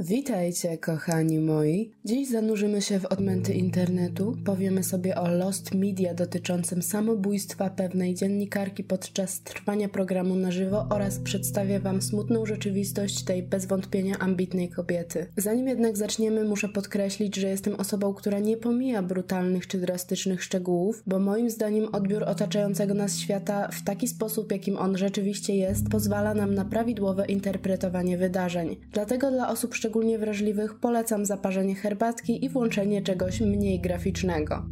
Witajcie, kochani moi. Dziś zanurzymy się w odmęty internetu. Powiemy sobie o Lost Media dotyczącym samobójstwa pewnej dziennikarki podczas trwania programu na żywo oraz przedstawię Wam smutną rzeczywistość tej bez wątpienia ambitnej kobiety. Zanim jednak zaczniemy, muszę podkreślić, że jestem osobą, która nie pomija brutalnych czy drastycznych szczegółów, bo moim zdaniem odbiór otaczającego nas świata w taki sposób, jakim on rzeczywiście jest, pozwala nam na prawidłowe interpretowanie wydarzeń. Dlatego dla osób szczególnych szczególnie wrażliwych polecam zaparzenie herbatki i włączenie czegoś mniej graficznego.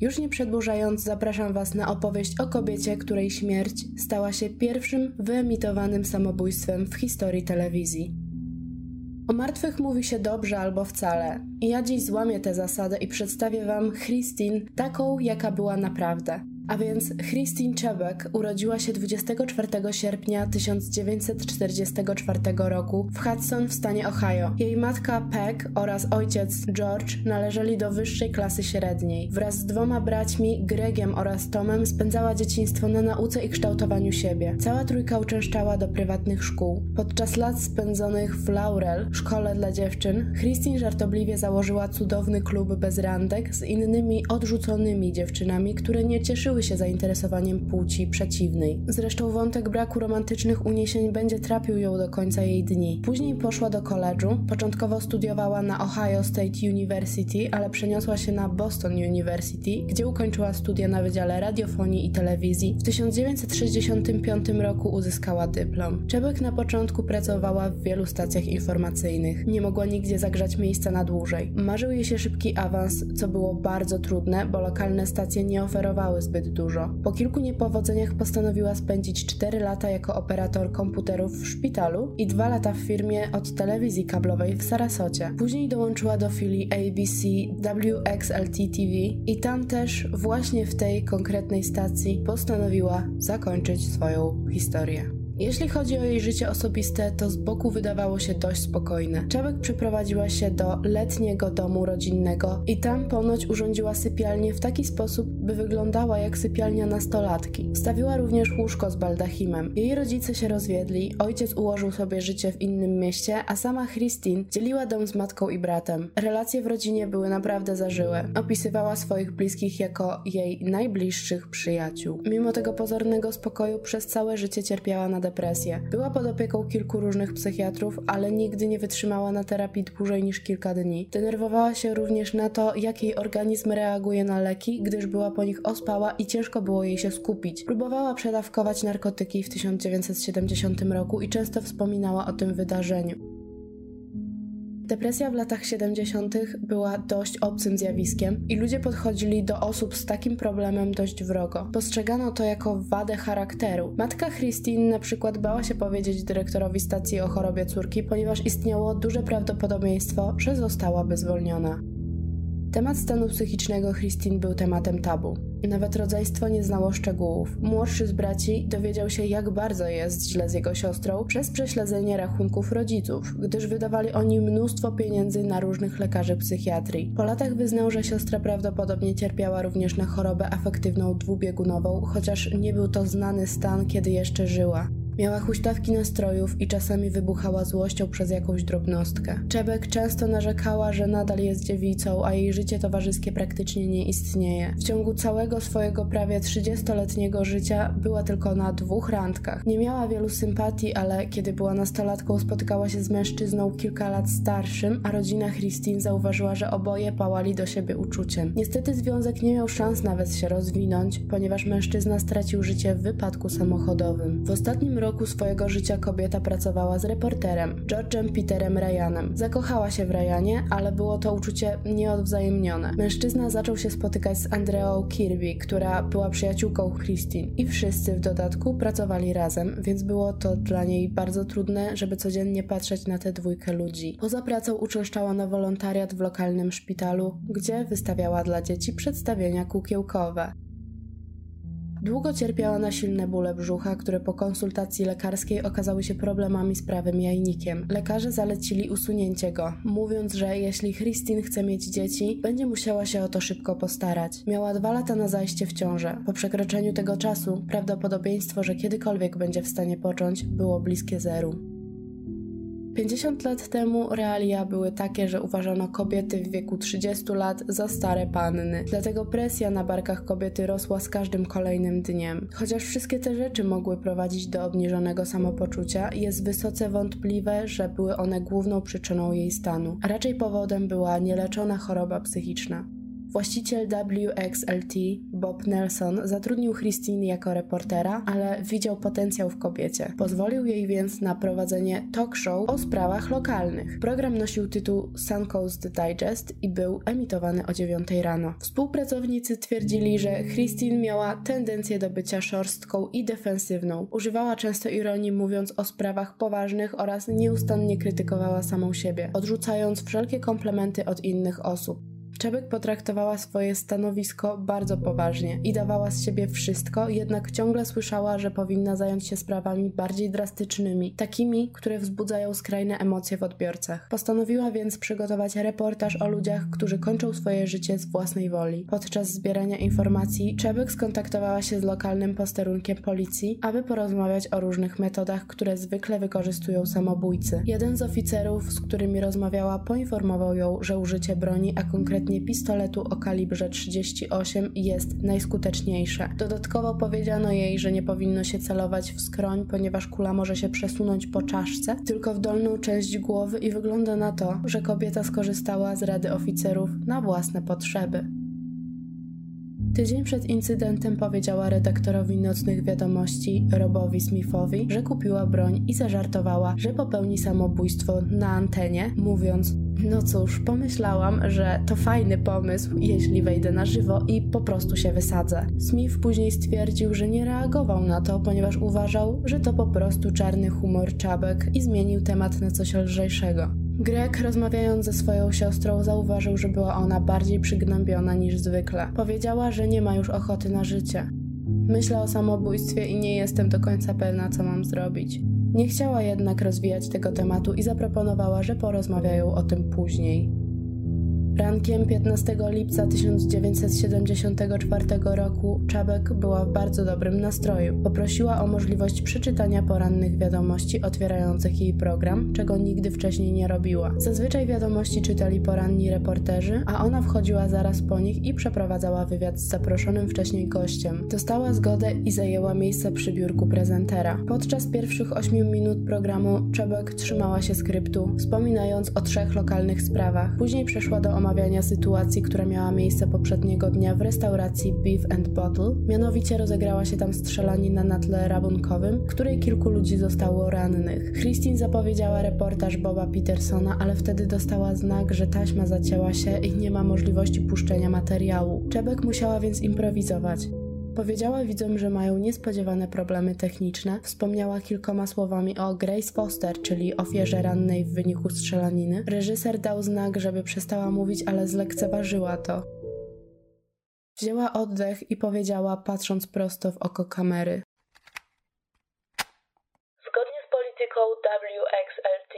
Już nie przedłużając, zapraszam Was na opowieść o kobiecie, której śmierć stała się pierwszym wyemitowanym samobójstwem w historii telewizji. O martwych mówi się dobrze albo wcale. I ja dziś złamię tę zasadę i przedstawię Wam Christine taką, jaka była naprawdę. A więc Christine Czebek urodziła się 24 sierpnia 1944 roku w Hudson w stanie Ohio. Jej matka Peg oraz ojciec George należeli do wyższej klasy średniej. Wraz z dwoma braćmi, Gregiem oraz Tomem, spędzała dzieciństwo na nauce i kształtowaniu siebie. Cała trójka uczęszczała do prywatnych szkół. Podczas lat spędzonych w Laurel, szkole dla dziewczyn, Christine żartobliwie założyła cudowny klub bez randek z innymi odrzuconymi dziewczynami, które nie cieszyły się zainteresowaniem płci przeciwnej. Zresztą wątek braku romantycznych uniesień będzie trapił ją do końca jej dni. Później poszła do koledżu, początkowo studiowała na Ohio State University, ale przeniosła się na Boston University, gdzie ukończyła studia na Wydziale Radiofonii i Telewizji. W 1965 roku uzyskała dyplom. Czebek na początku pracowała w wielu stacjach informacyjnych. Nie mogła nigdzie zagrzać miejsca na dłużej. Marzył jej się szybki awans, co było bardzo trudne, bo lokalne stacje nie oferowały zbyt dużo. Po kilku niepowodzeniach postanowiła spędzić 4 lata jako operator komputerów w szpitalu i 2 lata w firmie od telewizji kablowej w Sarasocie. Później dołączyła do filii ABC WXLT TV i tam też właśnie w tej konkretnej stacji postanowiła zakończyć swoją historię. Jeśli chodzi o jej życie osobiste, to z boku wydawało się dość spokojne. Czabek przeprowadziła się do letniego domu rodzinnego i tam ponoć urządziła sypialnię w taki sposób, by wyglądała jak sypialnia nastolatki. Stawiła również łóżko z baldachimem. Jej rodzice się rozwiedli, ojciec ułożył sobie życie w innym mieście, a sama Christine dzieliła dom z matką i bratem. Relacje w rodzinie były naprawdę zażyłe. Opisywała swoich bliskich jako jej najbliższych przyjaciół. Mimo tego pozornego spokoju przez całe życie cierpiała na depresję. Była pod opieką kilku różnych psychiatrów, ale nigdy nie wytrzymała na terapii dłużej niż kilka dni. Denerwowała się również na to, jak jej organizm reaguje na leki, gdyż była po nich ospała i ciężko było jej się skupić. Próbowała przedawkować narkotyki w 1970 roku i często wspominała o tym wydarzeniu. Depresja w latach 70. była dość obcym zjawiskiem i ludzie podchodzili do osób z takim problemem dość wrogo. Postrzegano to jako wadę charakteru. Matka Christine na przykład bała się powiedzieć dyrektorowi stacji o chorobie córki, ponieważ istniało duże prawdopodobieństwo, że zostałaby zwolniona. Temat stanu psychicznego Christine był tematem tabu. Nawet rodzeństwo nie znało szczegółów. Młodszy z braci dowiedział się, jak bardzo jest źle z jego siostrą przez prześledzenie rachunków rodziców, gdyż wydawali oni mnóstwo pieniędzy na różnych lekarzy psychiatrii. Po latach wyznał, że siostra prawdopodobnie cierpiała również na chorobę afektywną dwubiegunową, chociaż nie był to znany stan, kiedy jeszcze żyła. Miała huśtawki nastrojów i czasami wybuchała złością przez jakąś drobnostkę. Czebek często narzekała, że nadal jest dziewicą, a jej życie towarzyskie praktycznie nie istnieje. W ciągu całego swojego prawie 30-letniego życia była tylko na dwóch randkach. Nie miała wielu sympatii, ale kiedy była nastolatką spotykała się z mężczyzną kilka lat starszym, a rodzina Christine zauważyła, że oboje pałali do siebie uczuciem. Niestety związek nie miał szans nawet się rozwinąć, ponieważ mężczyzna stracił życie w wypadku samochodowym. W ostatnim roku roku swojego życia kobieta pracowała z reporterem, George'em Peterem Ryanem. Zakochała się w Ryanie, ale było to uczucie nieodwzajemnione. Mężczyzna zaczął się spotykać z Andreą Kirby, która była przyjaciółką Christine i wszyscy w dodatku pracowali razem, więc było to dla niej bardzo trudne, żeby codziennie patrzeć na tę dwójkę ludzi. Poza pracą uczęszczała na wolontariat w lokalnym szpitalu, gdzie wystawiała dla dzieci przedstawienia kukiełkowe. Długo cierpiała na silne bóle brzucha, które po konsultacji lekarskiej okazały się problemami z prawym jajnikiem. Lekarze zalecili usunięcie go, mówiąc, że jeśli Christine chce mieć dzieci, będzie musiała się o to szybko postarać. Miała dwa lata na zajście w ciążę. Po przekroczeniu tego czasu prawdopodobieństwo, że kiedykolwiek będzie w stanie począć, było bliskie zeru. 50 lat temu realia były takie, że uważano kobiety w wieku 30 lat za stare panny. Dlatego presja na barkach kobiety rosła z każdym kolejnym dniem. Chociaż wszystkie te rzeczy mogły prowadzić do obniżonego samopoczucia, jest wysoce wątpliwe, że były one główną przyczyną jej stanu. A raczej powodem była nieleczona choroba psychiczna. Właściciel WXLT, Bob Nelson, zatrudnił Christine jako reportera, ale widział potencjał w kobiecie. Pozwolił jej więc na prowadzenie talk show o sprawach lokalnych. Program nosił tytuł Sun Coast Digest i był emitowany o 9 rano. Współpracownicy twierdzili, że Christine miała tendencję do bycia szorstką i defensywną. Używała często ironii mówiąc o sprawach poważnych oraz nieustannie krytykowała samą siebie, odrzucając wszelkie komplementy od innych osób. Czebek potraktowała swoje stanowisko bardzo poważnie i dawała z siebie wszystko, jednak ciągle słyszała, że powinna zająć się sprawami bardziej drastycznymi, takimi, które wzbudzają skrajne emocje w odbiorcach. Postanowiła więc przygotować reportaż o ludziach, którzy kończą swoje życie z własnej woli. Podczas zbierania informacji Czebek skontaktowała się z lokalnym posterunkiem policji, aby porozmawiać o różnych metodach, które zwykle wykorzystują samobójcy. Jeden z oficerów, z którymi rozmawiała, poinformował ją, że użycie broni, a konkretnie konkretnie pistoletu o kalibrze 38 jest najskuteczniejsze. Dodatkowo powiedziano jej, że nie powinno się celować w skroń, ponieważ kula może się przesunąć po czaszce, tylko w dolną część głowy i wygląda na to, że kobieta skorzystała z rady oficerów na własne potrzeby. Tydzień przed incydentem powiedziała redaktorowi nocnych wiadomości Robowi Smithowi, że kupiła broń i zażartowała, że popełni samobójstwo na antenie, mówiąc: no cóż, pomyślałam, że to fajny pomysł, jeśli wejdę na żywo i po prostu się wysadzę. Smith później stwierdził, że nie reagował na to, ponieważ uważał, że to po prostu czarny humor czabek i zmienił temat na coś lżejszego. Greg, rozmawiając ze swoją siostrą, zauważył, że była ona bardziej przygnębiona niż zwykle. Powiedziała, że nie ma już ochoty na życie. Myślę o samobójstwie i nie jestem do końca pewna, co mam zrobić. Nie chciała jednak rozwijać tego tematu i zaproponowała, że porozmawiają o tym później. Rankiem 15 lipca 1974 roku Czabek była w bardzo dobrym nastroju. Poprosiła o możliwość przeczytania porannych wiadomości otwierających jej program, czego nigdy wcześniej nie robiła. Zazwyczaj wiadomości czytali poranni reporterzy, a ona wchodziła zaraz po nich i przeprowadzała wywiad z zaproszonym wcześniej gościem. Dostała zgodę i zajęła miejsce przy biurku prezentera. Podczas pierwszych 8 minut programu Czabek trzymała się skryptu, wspominając o trzech lokalnych sprawach. Później przeszła do omawiania sytuacji, która miała miejsce poprzedniego dnia w restauracji Beef and Bottle. Mianowicie rozegrała się tam strzelanina na tle rabunkowym, której kilku ludzi zostało rannych. Christine zapowiedziała reportaż Boba Petersona, ale wtedy dostała znak, że taśma zacięła się i nie ma możliwości puszczenia materiału. Czebek musiała więc improwizować. Powiedziała widzom, że mają niespodziewane problemy techniczne. Wspomniała kilkoma słowami o Grace Foster, czyli ofierze rannej w wyniku strzelaniny. Reżyser dał znak, żeby przestała mówić, ale zlekceważyła to. Wzięła oddech i powiedziała, patrząc prosto w oko kamery. Zgodnie z polityką WXLT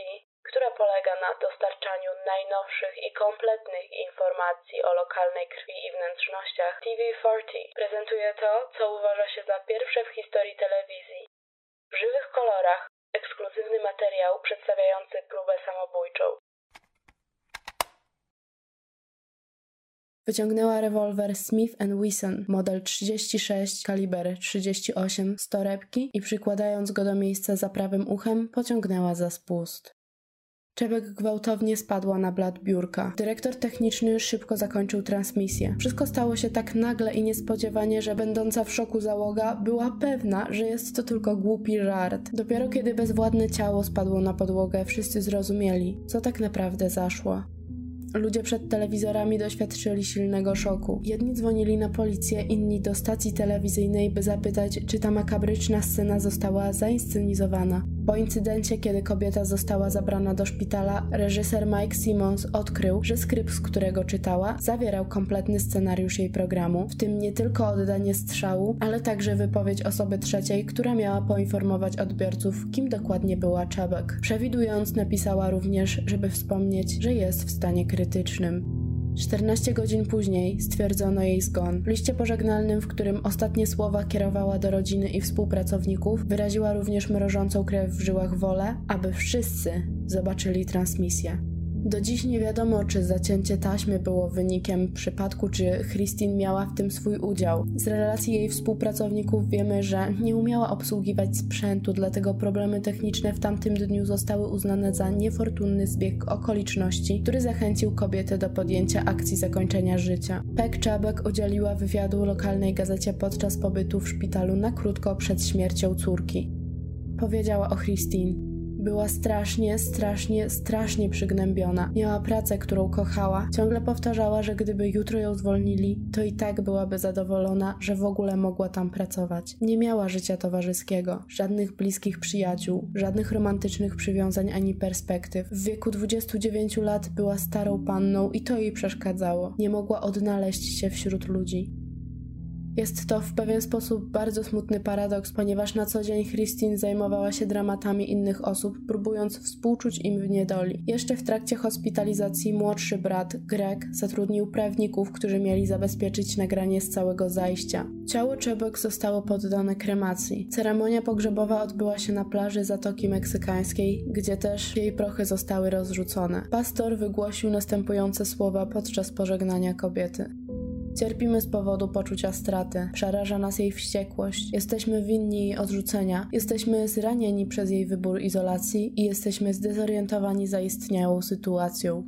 która polega na dostarczaniu najnowszych i kompletnych informacji o lokalnej krwi i wnętrznościach, TV40 prezentuje to, co uważa się za pierwsze w historii telewizji. W żywych kolorach ekskluzywny materiał przedstawiający próbę samobójczą. Wyciągnęła rewolwer Smith Wesson model 36 kaliber 38 z torebki i przykładając go do miejsca za prawym uchem pociągnęła za spust. Czebek gwałtownie spadła na blat biurka. Dyrektor techniczny szybko zakończył transmisję. Wszystko stało się tak nagle i niespodziewanie, że będąca w szoku załoga była pewna, że jest to tylko głupi żart. Dopiero kiedy bezwładne ciało spadło na podłogę, wszyscy zrozumieli, co tak naprawdę zaszło. Ludzie przed telewizorami doświadczyli silnego szoku. Jedni dzwonili na policję, inni do stacji telewizyjnej, by zapytać, czy ta makabryczna scena została zainscenizowana. Po incydencie, kiedy kobieta została zabrana do szpitala, reżyser Mike Simmons odkrył, że skrypt, z którego czytała, zawierał kompletny scenariusz jej programu, w tym nie tylko oddanie strzału, ale także wypowiedź osoby trzeciej, która miała poinformować odbiorców, kim dokładnie była Czebek. Przewidując, napisała również, żeby wspomnieć, że jest w stanie krytycznym. 14 godzin później stwierdzono jej zgon. W liście pożegnalnym, w którym ostatnie słowa kierowała do rodziny i współpracowników, wyraziła również mrożącą krew w żyłach wolę, aby wszyscy zobaczyli transmisję. Do dziś nie wiadomo, czy zacięcie taśmy było wynikiem przypadku, czy Christine miała w tym swój udział. Z relacji jej współpracowników wiemy, że nie umiała obsługiwać sprzętu, dlatego problemy techniczne w tamtym dniu zostały uznane za niefortunny zbieg okoliczności, który zachęcił kobietę do podjęcia akcji zakończenia życia. Peck Czabek udzieliła wywiadu lokalnej gazecie podczas pobytu w szpitalu na krótko przed śmiercią córki. Powiedziała o Christine. Była strasznie, strasznie, strasznie przygnębiona. Miała pracę, którą kochała. Ciągle powtarzała, że gdyby jutro ją zwolnili, to i tak byłaby zadowolona, że w ogóle mogła tam pracować. Nie miała życia towarzyskiego, żadnych bliskich przyjaciół, żadnych romantycznych przywiązań ani perspektyw. W wieku 29 lat była starą panną i to jej przeszkadzało. Nie mogła odnaleźć się wśród ludzi. Jest to w pewien sposób bardzo smutny paradoks, ponieważ na co dzień Christine zajmowała się dramatami innych osób, próbując współczuć im w niedoli. Jeszcze w trakcie hospitalizacji młodszy brat, Greg, zatrudnił prawników, którzy mieli zabezpieczyć nagranie z całego zajścia. Ciało Czebek zostało poddane kremacji. Ceremonia pogrzebowa odbyła się na plaży Zatoki Meksykańskiej, gdzie też jej prochy zostały rozrzucone. Pastor wygłosił następujące słowa podczas pożegnania kobiety. Cierpimy z powodu poczucia straty, przeraża nas jej wściekłość, jesteśmy winni jej odrzucenia, jesteśmy zranieni przez jej wybór izolacji i jesteśmy zdezorientowani zaistniałą sytuacją.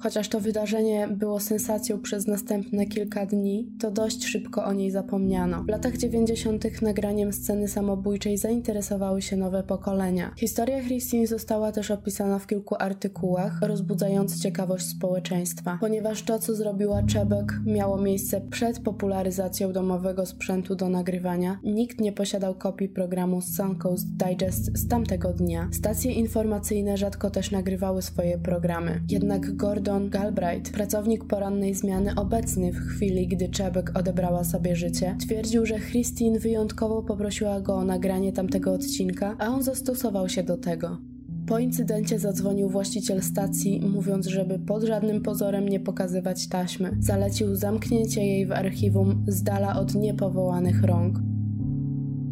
Chociaż to wydarzenie było sensacją przez następne kilka dni, to dość szybko o niej zapomniano. W latach 90. nagraniem sceny samobójczej zainteresowały się nowe pokolenia. Historia Christine została też opisana w kilku artykułach, rozbudzając ciekawość społeczeństwa, ponieważ to, co zrobiła Czebek, miało miejsce przed popularyzacją domowego sprzętu do nagrywania. Nikt nie posiadał kopii programu Suncoast Digest z tamtego dnia. Stacje informacyjne rzadko też nagrywały swoje programy. Jednak Gordon Gordon Galbraith, pracownik porannej zmiany obecny w chwili, gdy Czebek odebrała sobie życie, twierdził, że Christine wyjątkowo poprosiła go o nagranie tamtego odcinka, a on zastosował się do tego. Po incydencie zadzwonił właściciel stacji, mówiąc, żeby pod żadnym pozorem nie pokazywać taśmy. Zalecił zamknięcie jej w archiwum z dala od niepowołanych rąk.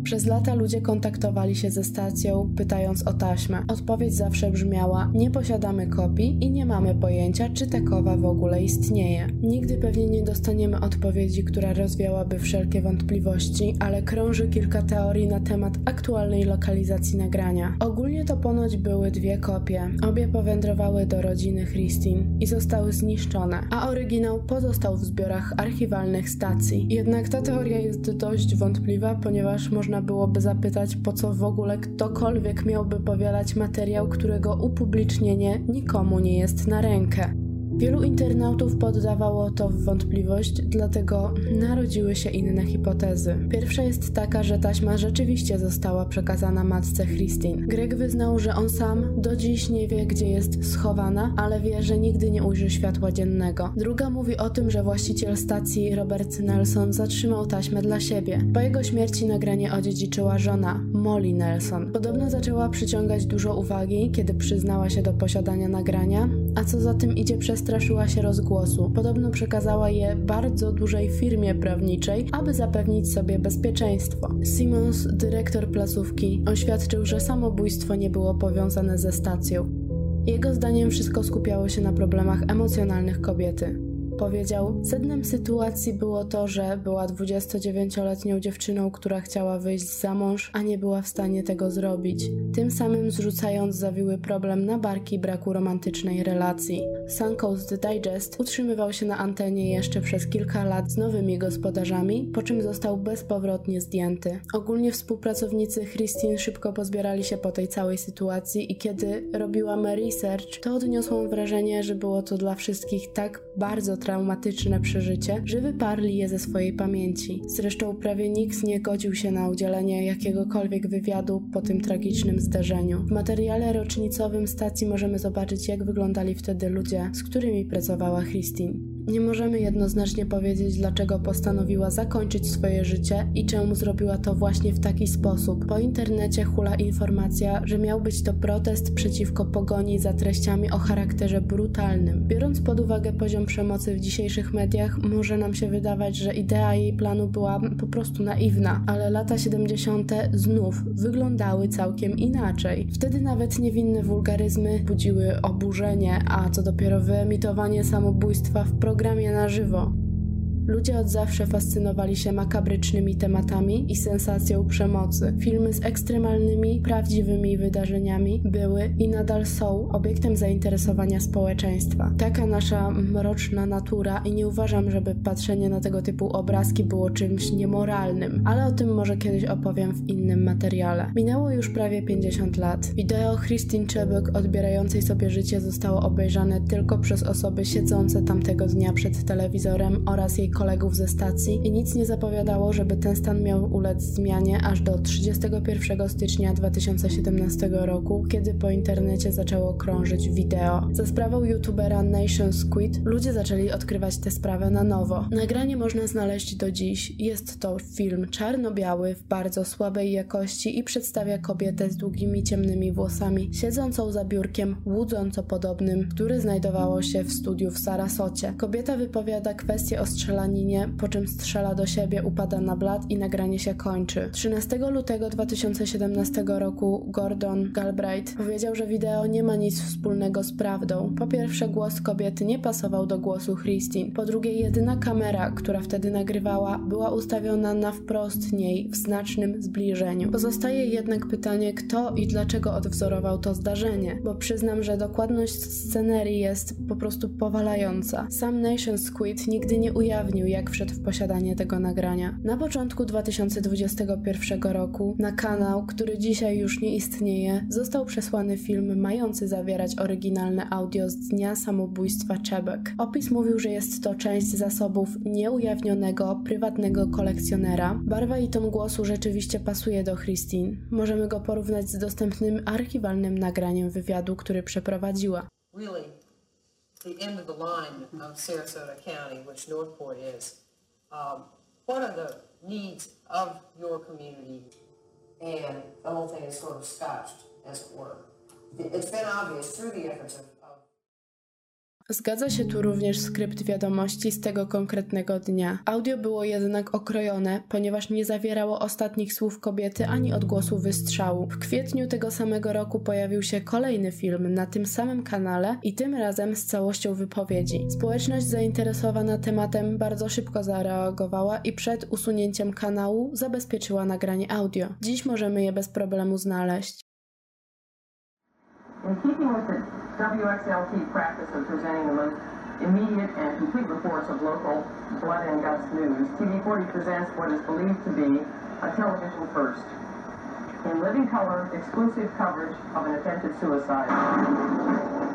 Przez lata ludzie kontaktowali się ze stacją, pytając o taśmę. Odpowiedź zawsze brzmiała: Nie posiadamy kopii i nie mamy pojęcia, czy takowa w ogóle istnieje. Nigdy pewnie nie dostaniemy odpowiedzi, która rozwiałaby wszelkie wątpliwości, ale krąży kilka teorii na temat aktualnej lokalizacji nagrania. Ogólnie to ponoć były dwie kopie. Obie powędrowały do rodziny Christine i zostały zniszczone, a oryginał pozostał w zbiorach archiwalnych stacji. Jednak ta teoria jest dość wątpliwa, ponieważ można można byłoby zapytać, po co w ogóle ktokolwiek miałby powielać materiał, którego upublicznienie nikomu nie jest na rękę. Wielu internautów poddawało to w wątpliwość, dlatego narodziły się inne hipotezy. Pierwsza jest taka, że taśma rzeczywiście została przekazana matce Christine. Greg wyznał, że on sam do dziś nie wie, gdzie jest schowana, ale wie, że nigdy nie ujrzy światła dziennego. Druga mówi o tym, że właściciel stacji Robert Nelson zatrzymał taśmę dla siebie. Po jego śmierci nagranie odziedziczyła żona, Molly Nelson. Podobno zaczęła przyciągać dużo uwagi, kiedy przyznała się do posiadania nagrania, a co za tym idzie przestraszyła się rozgłosu. Podobno przekazała je bardzo dużej firmie prawniczej, aby zapewnić sobie bezpieczeństwo. Simons, dyrektor placówki, oświadczył, że samobójstwo nie było powiązane ze stacją. Jego zdaniem wszystko skupiało się na problemach emocjonalnych kobiety. Powiedział: Sednem sytuacji było to, że była 29-letnią dziewczyną, która chciała wyjść za mąż, a nie była w stanie tego zrobić, tym samym zrzucając zawiły problem na barki braku romantycznej relacji. Suncoast Digest utrzymywał się na antenie jeszcze przez kilka lat z nowymi gospodarzami, po czym został bezpowrotnie zdjęty. Ogólnie współpracownicy Christine szybko pozbierali się po tej całej sytuacji i kiedy robiłam research, to odniosłam wrażenie, że było to dla wszystkich tak bardzo traumatyczne przeżycie, że wyparli je ze swojej pamięci. Zresztą prawie nikt nie godził się na udzielenie jakiegokolwiek wywiadu po tym tragicznym zdarzeniu. W materiale rocznicowym stacji możemy zobaczyć, jak wyglądali wtedy ludzie, z którymi pracowała Christine. Nie możemy jednoznacznie powiedzieć, dlaczego postanowiła zakończyć swoje życie i czemu zrobiła to właśnie w taki sposób. Po internecie hula informacja, że miał być to protest przeciwko pogoni za treściami o charakterze brutalnym. Biorąc pod uwagę poziom przemocy w dzisiejszych mediach, może nam się wydawać, że idea jej planu była po prostu naiwna, ale lata 70. znów wyglądały całkiem inaczej. Wtedy nawet niewinne wulgaryzmy budziły oburzenie, a co dopiero wyemitowanie samobójstwa w programie na żywo. Ludzie od zawsze fascynowali się makabrycznymi tematami i sensacją przemocy. Filmy z ekstremalnymi, prawdziwymi wydarzeniami były i nadal są obiektem zainteresowania społeczeństwa. Taka nasza mroczna natura i nie uważam, żeby patrzenie na tego typu obrazki było czymś niemoralnym, ale o tym może kiedyś opowiem w innym materiale. Minęło już prawie 50 lat. Wideo Christine Chebuk odbierającej sobie życie zostało obejrzane tylko przez osoby siedzące tamtego dnia przed telewizorem oraz jej kolegów ze stacji i nic nie zapowiadało, żeby ten stan miał ulec zmianie aż do 31 stycznia 2017 roku, kiedy po internecie zaczęło krążyć wideo. Za sprawą youtubera Nation Squid ludzie zaczęli odkrywać tę sprawę na nowo. Nagranie można znaleźć do dziś. Jest to film czarno-biały w bardzo słabej jakości i przedstawia kobietę z długimi ciemnymi włosami, siedzącą za biurkiem łudząco podobnym, które znajdowało się w studiu w Sarasocie. Kobieta wypowiada kwestię o strzelaniu po czym strzela do siebie, upada na blat i nagranie się kończy. 13 lutego 2017 roku Gordon Galbraith powiedział, że wideo nie ma nic wspólnego z prawdą. Po pierwsze, głos kobiety nie pasował do głosu Christine. Po drugie, jedyna kamera, która wtedy nagrywała, była ustawiona na wprost niej w znacznym zbliżeniu. Pozostaje jednak pytanie, kto i dlaczego odwzorował to zdarzenie, bo przyznam, że dokładność scenerii jest po prostu powalająca. Sam Nation Squid nigdy nie ujawnił jak wszedł w posiadanie tego nagrania. Na początku 2021 roku na kanał, który dzisiaj już nie istnieje, został przesłany film mający zawierać oryginalne audio z dnia samobójstwa Czebek. Opis mówił, że jest to część zasobów nieujawnionego, prywatnego kolekcjonera. Barwa i ton głosu rzeczywiście pasuje do Christine. Możemy go porównać z dostępnym archiwalnym nagraniem wywiadu, który przeprowadziła. Really? The end of the line of Sarasota County, which Northport is, um, what are the needs of your community? And the whole thing is sort of scotched, as it were. It's been obvious through the efforts of Zgadza się tu również skrypt wiadomości z tego konkretnego dnia. Audio było jednak okrojone, ponieważ nie zawierało ostatnich słów kobiety ani odgłosu wystrzału. W kwietniu tego samego roku pojawił się kolejny film na tym samym kanale i tym razem z całością wypowiedzi. Społeczność zainteresowana tematem bardzo szybko zareagowała i przed usunięciem kanału zabezpieczyła nagranie audio. Dziś możemy je bez problemu znaleźć. WXLT practice of presenting the most immediate and complete reports of local blood and guts news, TV40 presents what is believed to be a television first. In living color, exclusive coverage of an attempted suicide.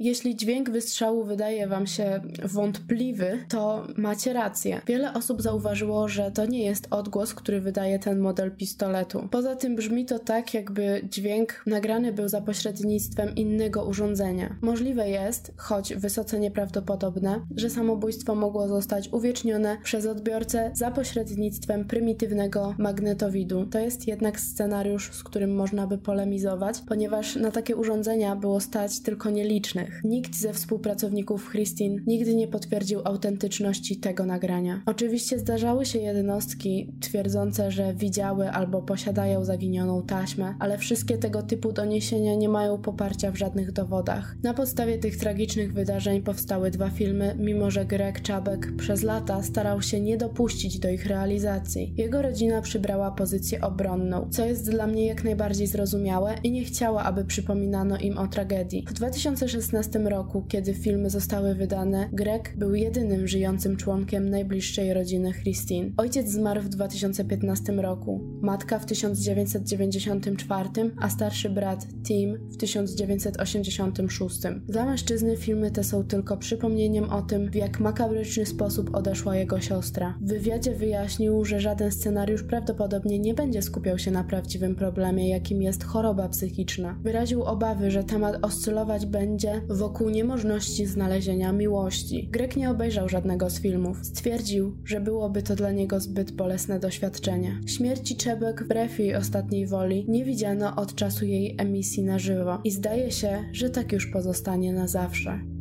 Jeśli dźwięk wystrzału wydaje Wam się wątpliwy, to macie rację. Wiele osób zauważyło, że to nie jest odgłos, który wydaje ten model pistoletu. Poza tym brzmi to tak, jakby dźwięk nagrany był za pośrednictwem innego urządzenia. Możliwe jest, choć wysoce nieprawdopodobne, że samobójstwo mogło zostać uwiecznione przez odbiorcę za pośrednictwem prymitywnego magnetowidu. To jest jednak scenariusz, z którym można by polemizować, ponieważ na takie urządzenia było stać tylko nielicznych. Nikt ze współpracowników Christine nigdy nie potwierdził autentyczności tego nagrania. Oczywiście zdarzały się jednostki twierdzące, że widziały albo posiadają zaginioną taśmę, ale wszystkie tego typu doniesienia nie mają poparcia w żadnych dowodach. Na podstawie tych tragicznych wydarzeń powstały dwa filmy, mimo że Greg Czabek przez lata starał się nie dopuścić do ich realizacji. Jego rodzina przybrała pozycję obronną, co jest dla mnie jak najbardziej zrozumiałe i nie chciała, aby przypominano im o tragedii. W 2016 2016 roku, kiedy filmy zostały wydane, Greg był jedynym żyjącym członkiem najbliższej rodziny Christine. Ojciec zmarł w 2015 roku, matka w 1994, a starszy brat Tim w 1986. Dla mężczyzny filmy te są tylko przypomnieniem o tym, w jak makabryczny sposób odeszła jego siostra. W wywiadzie wyjaśnił, że żaden scenariusz prawdopodobnie nie będzie skupiał się na prawdziwym problemie, jakim jest choroba psychiczna. Wyraził obawy, że temat oscylować będzie wokół niemożności znalezienia miłości. Greg nie obejrzał żadnego z filmów. Stwierdził, że byłoby to dla niego zbyt bolesne doświadczenie. Śmierci Czebek wbrew jej ostatniej woli nie widziano od czasu jej emisji na żywo i zdaje się, że tak już pozostanie na zawsze.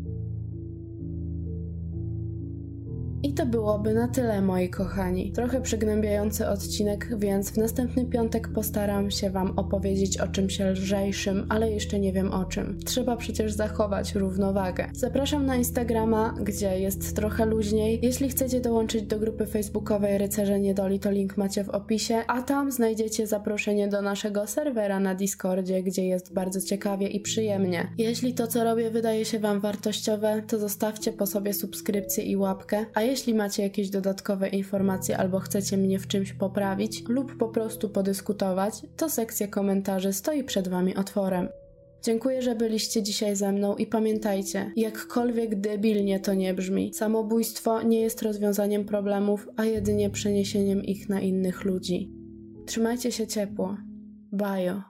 To byłoby na tyle, moi kochani. Trochę przygnębiający odcinek, więc w następny piątek postaram się Wam opowiedzieć o czymś lżejszym, ale jeszcze nie wiem o czym. Trzeba przecież zachować równowagę. Zapraszam na Instagrama, gdzie jest trochę luźniej. Jeśli chcecie dołączyć do grupy facebookowej Rycerze Niedoli, to link macie w opisie, a tam znajdziecie zaproszenie do naszego serwera na Discordzie, gdzie jest bardzo ciekawie i przyjemnie. Jeśli to, co robię, wydaje się Wam wartościowe, to zostawcie po sobie subskrypcję i łapkę, a jeśli macie jakieś dodatkowe informacje albo chcecie mnie w czymś poprawić lub po prostu podyskutować, to sekcja komentarzy stoi przed Wami otworem. Dziękuję, że byliście dzisiaj ze mną i pamiętajcie, jakkolwiek debilnie to nie brzmi, samobójstwo nie jest rozwiązaniem problemów, a jedynie przeniesieniem ich na innych ludzi. Trzymajcie się ciepło. Bajo.